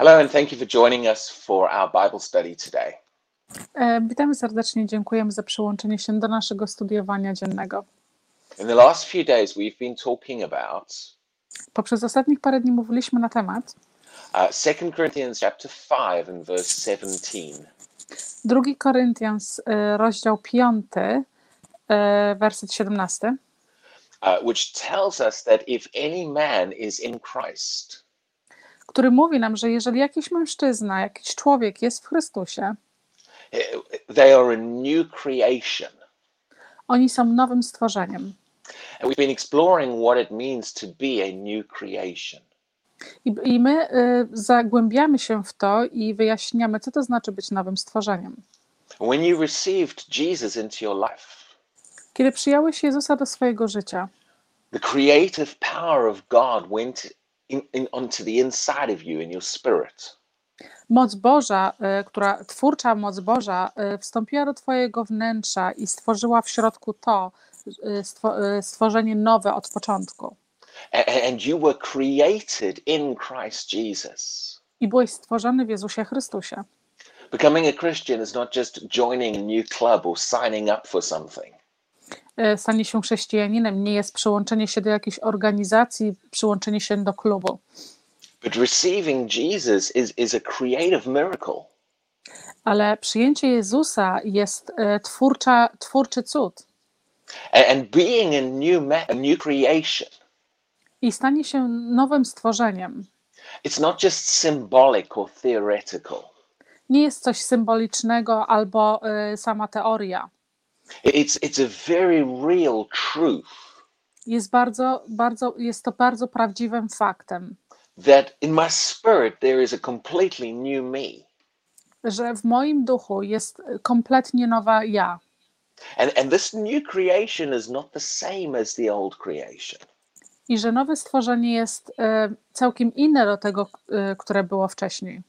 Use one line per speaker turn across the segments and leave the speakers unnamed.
Hello, and thank you for joining us for our Bible study today.
E, Witamy serdecznie, dziękujemy za przyłączenie się do naszego studiowania dziennego.
In the last few days, we've been talking about
Poprzez ostatnich parę dni mówiliśmy na temat
uh, 2 Corinthians chapter 5 and verse 17.
2 Koryntians, e, rozdział 5, e, werset 17,
uh, which tells us that if any man is in Christ,
który mówi nam, że jeżeli jakiś mężczyzna, jakiś człowiek jest w Chrystusie,
they are a new creation.
oni są nowym stworzeniem.
And we've been exploring what it means to be a new creation.
I, I my e, zagłębiamy się w to i wyjaśniamy, co to znaczy być nowym stworzeniem.
When you received Jesus into your life,
Kiedy przyjąłeś Jezusa do swojego życia,
the creative power of God went in, in, onto the inside of you in your spirit.
Moc Boża, e, która twórcza moc Boża e, wstąpiła do Twojego wnętrza i stworzyła w środku to e, stwo- stworzenie nowe od początku.
And you were created in Christ Jesus.
I byłeś stworzony w Jezusie Chrystusie.
Becoming a Christian is not just joining a new club or signing up for something.
E, Stanie się chrześcijaninem nie jest przyłączenie się do jakiejś organizacji, przyłączenie się do klubu,
But receiving Jesus is, is a creative miracle.
ale przyjęcie Jezusa jest e, twórcza, twórczy cud.
A- And being a new a new creation,
I stanie się nowym stworzeniem.
it's not just symbolic or theoretical.
Nie jest coś symbolicznego albo e, sama teoria.
It's, it's a very real truth
jest bardzo, bardzo, jest to bardzo prawdziwym faktem,
that in my spirit there is a completely new me.
że w moim duchu jest kompletnie nowa ja.
And, and this new creation is not the same as the old creation.
I że nowe stworzenie jest e, całkiem inne do tego, e, które było wcześniej.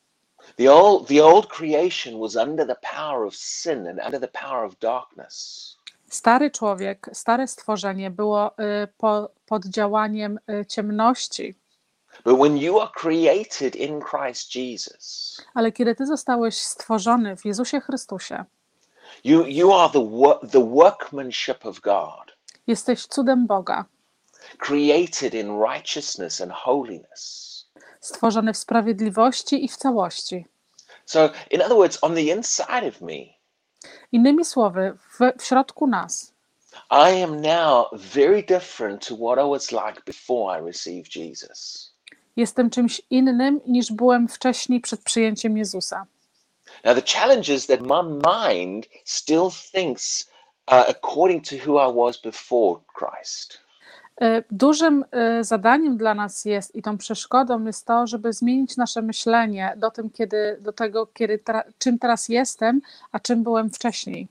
The old, the old creation was under the power of sin and under the power of darkness.
Stary człowiek, stare stworzenie było e, po, pod działaniem e, ciemności,
But when you are created in Christ Jesus,
ale kiedy ty zostałeś stworzony w Jezusie Chrystusie,
you, you are the, the workmanship of God,
jesteś cudem Boga,
created in righteousness and holiness.
Stworzony w sprawiedliwości i w całości.
So, in other words, on the inside of me,
Innymi słowy, w, w środku nas
I am now very different to what I was like before I received Jesus.
Jestem czymś innym niż byłem wcześniej przed przyjęciem Jezusa.
Now, the challenge is that my mind still thinks uh, according to who I was before Christ.
E, Dużym e, zadaniem dla nas jest i tą przeszkodą jest to, żeby zmienić nasze myślenie do, tym, kiedy, do tego, kiedy, tra- czym teraz jestem, a czym byłem wcześniej.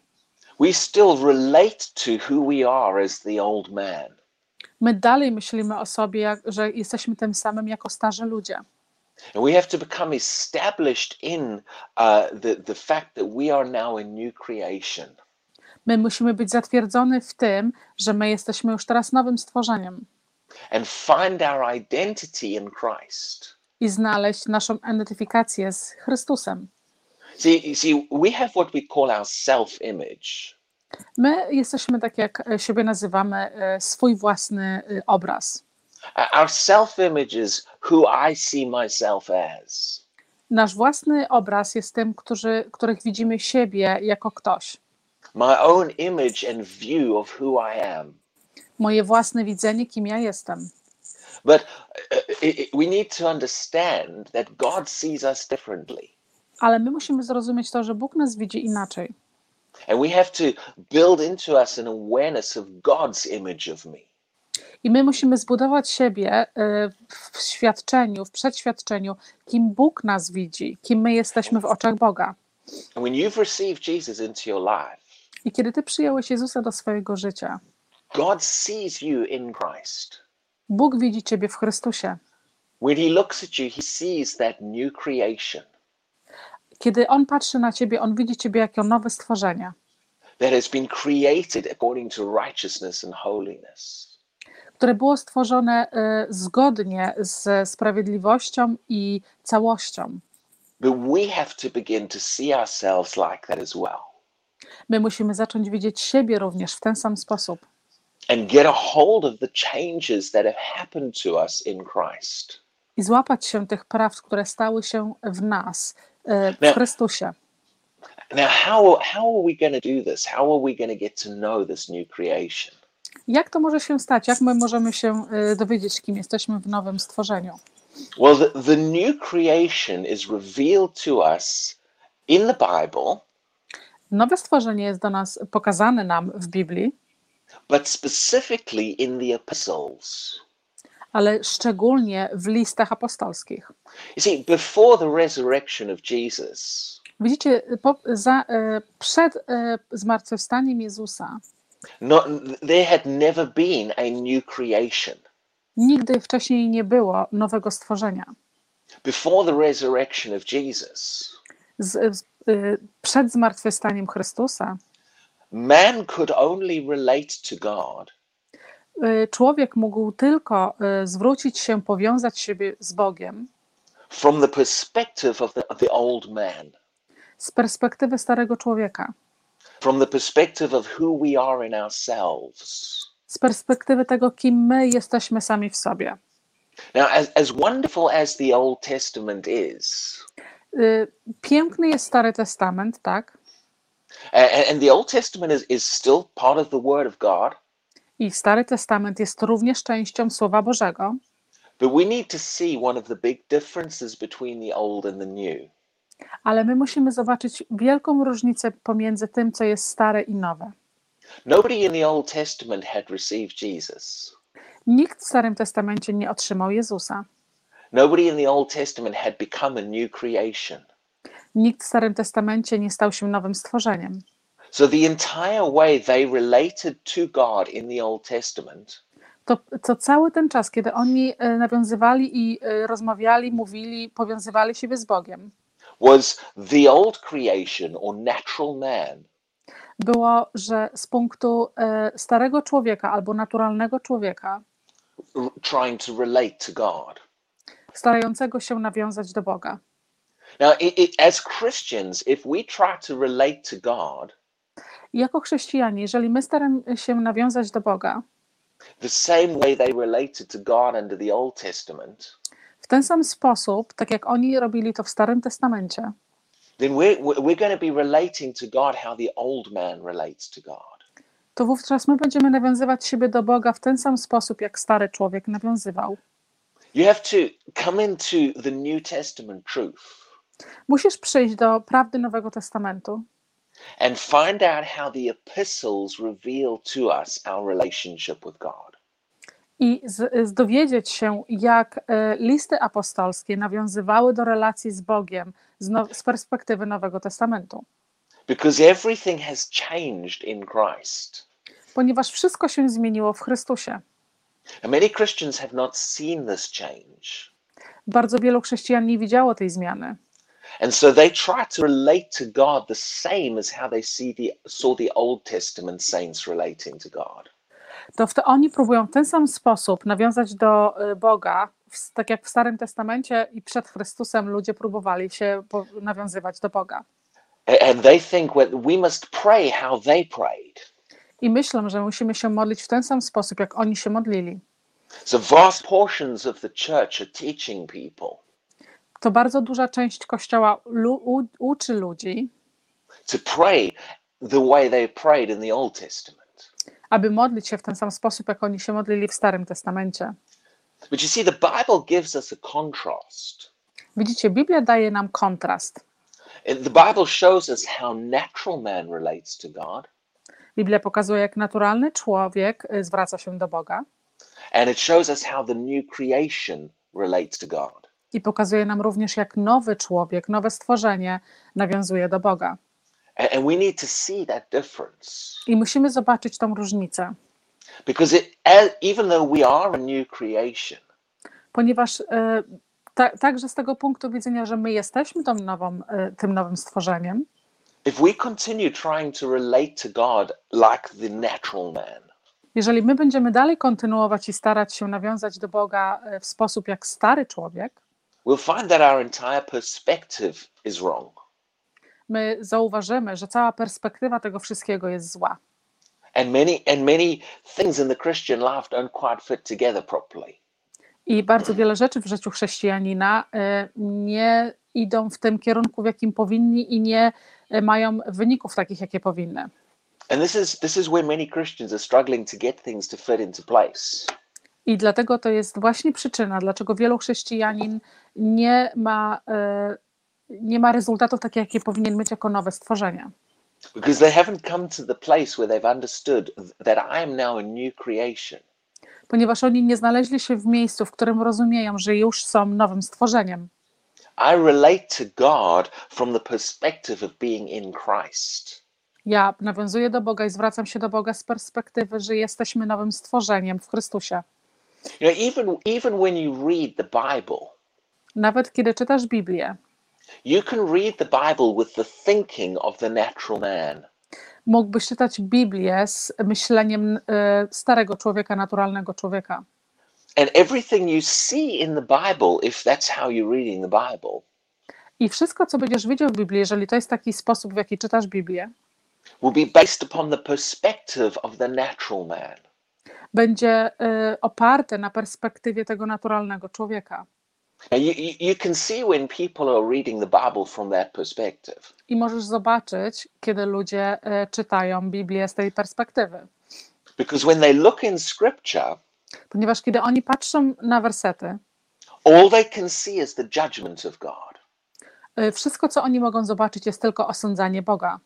We still relate to who we are as the old man.
My dalej myślimy o sobie, jak, że jesteśmy tym samym jako starzy ludzie.
And we have to become established in uh, the, the fact that we are now a new creation.
My musimy być zatwierdzony w tym, że my jesteśmy już teraz nowym stworzeniem
and find our identity in Christ.
i znaleźć naszą identyfikację z Chrystusem.
See, see, we have what we call our self image.
My jesteśmy, tak jak siebie nazywamy, e, swój własny e, obraz.
Our self image is who I see myself as.
Nasz własny obraz jest tym, którzy, których widzimy siebie jako ktoś.
My own image and view of who I am.
Moje własne widzenie, kim ja jestem.
But uh, we need to understand that God sees us differently.
Ale my musimy zrozumieć to, że Bóg nas widzi inaczej.
And we have to build into us an awareness of God's image of me.
I my musimy zbudować siebie e, w świadczeniu, w przedświadczeniu, kim Bóg nas widzi, kim my jesteśmy w oczach Boga.
And when you've received Jesus into your life,
I kiedy ty przyjąłeś Jezusa do swojego życia,
God sees you in Christ.
Bóg widzi ciebie w Chrystusie.
When He looks at you, He sees that new creation
Kiedy On patrzy na ciebie, On widzi ciebie jako nowe stworzenie,
that has been created according to righteousness and holiness.
które było stworzone e, zgodnie z sprawiedliwością i całością.
But we have to begin to see ourselves like that as well
My musimy zacząć widzieć siebie również w ten sam sposób
and get a hold of the changes that have happened to us in Christ.
i złapać się tych praw, które stały się w nas, e, w
Nie.
Chrystusie.
Now, how, how are we going to do this? How are we going to get to know this new creation?
Jak to może się stać? Jak my możemy się e, dowiedzieć, kim jesteśmy w nowym stworzeniu?
Well, the, the new creation is revealed to us in the Bible,
Nowe stworzenie jest do nas pokazane nam w Biblii,
but specifically in the epistles.
ale szczególnie w listach apostolskich.
You see, before the resurrection of Jesus,
Widzicie, po, za, e, przed e, zmartwychwstaniem Jezusa
not, there had never been a new creation.
nigdy wcześniej nie było nowego stworzenia.
Before the resurrection of Jesus,
Z, z, przed zmartwychwstaniem Chrystusa
man could only relate to God
e, człowiek mógł tylko e, zwrócić się, powiązać siebie z Bogiem
from the perspective of the, of the old man,
z perspektywy starego człowieka,
from the perspective of who we are in ourselves.
z perspektywy tego, kim my jesteśmy sami w sobie.
Now, as, as wonderful as the Old Testament is,
Y, Piękny jest Stary Testament, tak?
and, and the Old Testament is, is still part of the Word of God,
I Stary Testament jest również częścią Słowa Bożego,
but we need to see one of the big differences between the Old and the New.
ale my musimy zobaczyć wielką różnicę pomiędzy tym, co jest stare i nowe.
Nobody in the Old Testament had received Jesus.
Nikt w Starym Testamencie nie otrzymał Jezusa.
Nobody in the Old Testament had become a new creation.
Nikt w Starym Testamencie nie stał się nowym stworzeniem.
So the entire way they related to God in the Old Testament
To, to cały ten czas, kiedy oni e, nawiązywali i e, rozmawiali, mówili, powiązywali siebie z Bogiem,
was the old creation or natural man
było, że z punktu e, starego człowieka albo naturalnego człowieka,
trying to relate to God.
Starającego się nawiązać do Boga.
Now, i i as Christians, if we try to relate to God
jako chrześcijanie, jeżeli my staramy się nawiązać do Boga
the same way they related to God under the Old Testament,
w ten sam sposób, tak jak oni robili to w Starym Testamencie,
then we're, we're going to be relating to God how the old man relates to God.
to wówczas my będziemy nawiązywać siebie do Boga w ten sam sposób, jak stary człowiek nawiązywał.
You have to come into the New Testament truth
Musisz przyjść do prawdy Nowego Testamentu
and find out how the epistles reveal to us our relationship with God.
i z, z dowiedzieć się, jak e, listy apostolskie nawiązywały do relacji z Bogiem z, now, z perspektywy Nowego Testamentu.
Because everything has changed in Christ.
Ponieważ wszystko się zmieniło w Chrystusie.
And many Christians have not seen this change.
Bardzo wielu chrześcijan nie widziało tej zmiany.
And so they try to relate to God the same as how they see the, saw the Old Testament saints relating to God.
to to oni próbują w ten sam sposób nawiązać do y, Boga, tak jak w Starym Testamencie i przed Chrystusem ludzie próbowali się nawiązywać do Boga.
And they think we must pray how they prayed.
I myślę, że musimy się modlić w ten sam sposób, jak oni się modlili.
So vast portions of the church are teaching people
To bardzo duża część Kościoła lu- uczy ludzi,
to pray the way they prayed in the Old Testament.
aby modlić się w ten sam sposób, jak oni się modlili w Starym Testamencie.
But you see, the Bible gives us a contrast.
Widzicie, Biblia daje nam kontrast.
The Bible shows us how natural man relates to God,
Biblia pokazuje, jak naturalny człowiek y, zwraca się do Boga
and it shows us how the new creation relates to God.
i pokazuje nam również, jak nowy człowiek, nowe stworzenie nawiązuje do Boga.
And we need to see that difference
I musimy zobaczyć tą różnicę,
because it, as, even though we are a new creation,
ponieważ e, ta, także z tego punktu widzenia, że my jesteśmy tą nową, e, tym nowym stworzeniem,
if we continue trying to relate to God like the natural man,
jeżeli my będziemy dalej kontynuować i starać się nawiązać do Boga e, w sposób jak stary człowiek,
we'll find that our entire perspective is wrong.
My zauważymy, że cała perspektywa tego wszystkiego jest zła.
And many and many things in the Christian life don't quite fit together properly.
I bardzo wiele rzeczy w życiu chrześcijanina e, nie idą w tym kierunku, w jakim powinni i nie mają wyników takich, jakie powinny.
And this is this is where many Christians are struggling to get things to fit into place.
I dlatego to jest właśnie przyczyna, dlaczego wielu chrześcijanin nie ma, e, nie ma rezultatów takich, jakie powinien mieć jako nowe stworzenie.
Because they haven't come to the place where they've understood that I am now a new creation.
Ponieważ oni nie znaleźli się w miejscu, w którym rozumieją, że już są nowym stworzeniem.
I relate to God from the perspective of being in Christ.
Ja nawiązuję do Boga i zwracam się do Boga z perspektywy, że jesteśmy nowym stworzeniem w Chrystusie.
You know, even even when you read the Bible,
Nawet kiedy czytasz Biblię,
you can read the Bible with the thinking of the natural man.
mógłbyś czytać Biblię z myśleniem e, starego człowieka, naturalnego człowieka.
And everything you see in the Bible, if that's how you're reading the Bible,
I wszystko, co będziesz widział w Biblii, jeżeli to jest taki sposób, w jaki czytasz Biblię,
will be based upon the perspective of the natural man.
będzie e, oparte na perspektywie tego naturalnego człowieka. I możesz zobaczyć, kiedy ludzie e, czytają Biblię z tej perspektywy.
Because when they look in Scripture,
Ponieważ kiedy oni patrzą na wersety,
all they can see is the judgment of God.
e, wszystko, co oni mogą zobaczyć, jest tylko osądzanie Boga.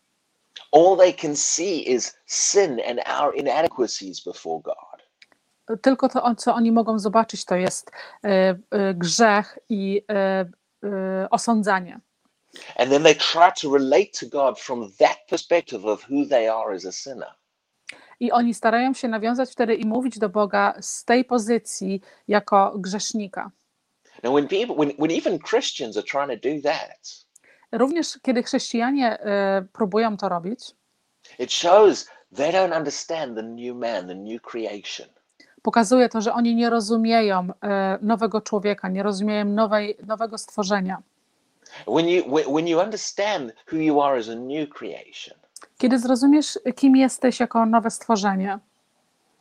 All they can see is sin and our inadequacies before God.
Tylko to, co oni mogą zobaczyć, to jest e, e, grzech i e, osądzanie.
And then they try to relate to God from that perspective of who they are as a sinner.
I oni starają się nawiązać wtedy i mówić do Boga z tej pozycji jako grzesznika.
Now, when people, when, when even Christians are trying to do that,
Również kiedy chrześcijanie e, próbują to robić,
it shows they don't understand the new man, the new creation.
pokazuje to, że oni nie rozumieją e, nowego człowieka, nie rozumieją nowej, nowego stworzenia.
When you when you understand who you are as a new creation,
Kiedy zrozumiesz, kim jesteś jako nowe stworzenie,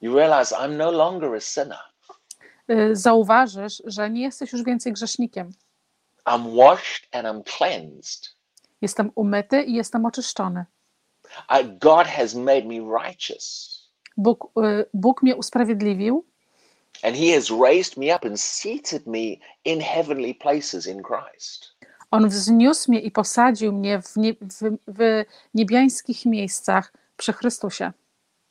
you realize I'm no longer a sinner.
y, zauważysz, że nie jesteś już więcej grzesznikiem.
I'm washed and I'm cleansed.
Jestem umyty i jestem oczyszczony.
I, God has made me righteous,
Bóg, y, Bóg mnie usprawiedliwił
and He has raised me up and seated me in heavenly places in Christ.
On wzniósł mnie i posadził mnie w, nie, w, w niebiańskich miejscach przy Chrystusie.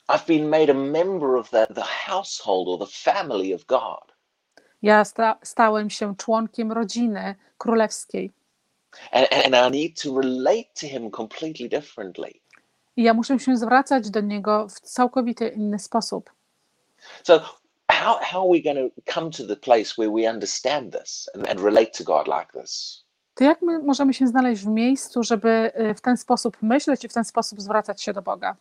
I've been made a member of the, the household or the family of God.
Ja sta, stałem się członkiem rodziny królewskiej.
And, and I need to relate to Him completely differently.
I ja muszę się zwracać do Niego w całkowicie inny sposób.
So, how, how are we going to come to the place where we understand this and, and relate to God like this?
To jak my możemy się znaleźć w miejscu, żeby y, w ten sposób myśleć i w ten sposób zwracać się do Boga?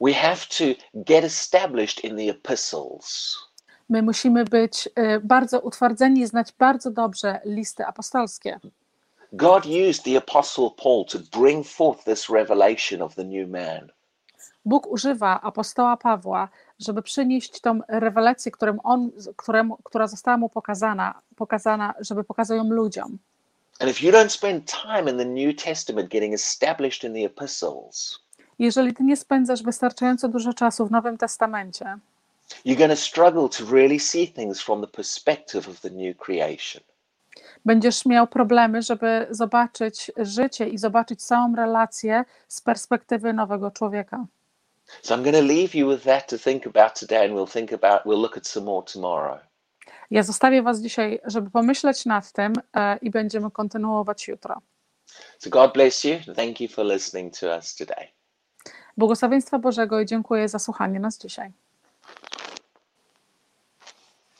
We have to get established in the epistles.
My musimy być y, bardzo utwardzeni i znać bardzo dobrze listy apostolskie.
God used the Apostle Paul to bring forth this revelation of the new man.
Bóg używa apostoła Pawła, żeby przynieść tą rewelację, którą on, któremu, która została mu pokazana, pokazana, żeby pokazał ją ludziom.
And if you don't spend time in the New Testament getting established in the epistles,
Jeżeli ty nie spędzasz wystarczająco dużo czasu w Nowym Testamencie,
you're going to struggle to really see things from the perspective of the new creation.
będziesz miał problemy, żeby zobaczyć życie i zobaczyć całą relację z perspektywy nowego człowieka.
So I'm going to leave you with that to think about today, and we'll think about we'll look at some more tomorrow.
Ja zostawię Was dzisiaj, żeby pomyśleć nad tym e, i będziemy kontynuować jutro.
So God bless you. Thank you for listening to us today.
Błogosławieństwa Bożego i dziękuję za słuchanie nas dzisiaj.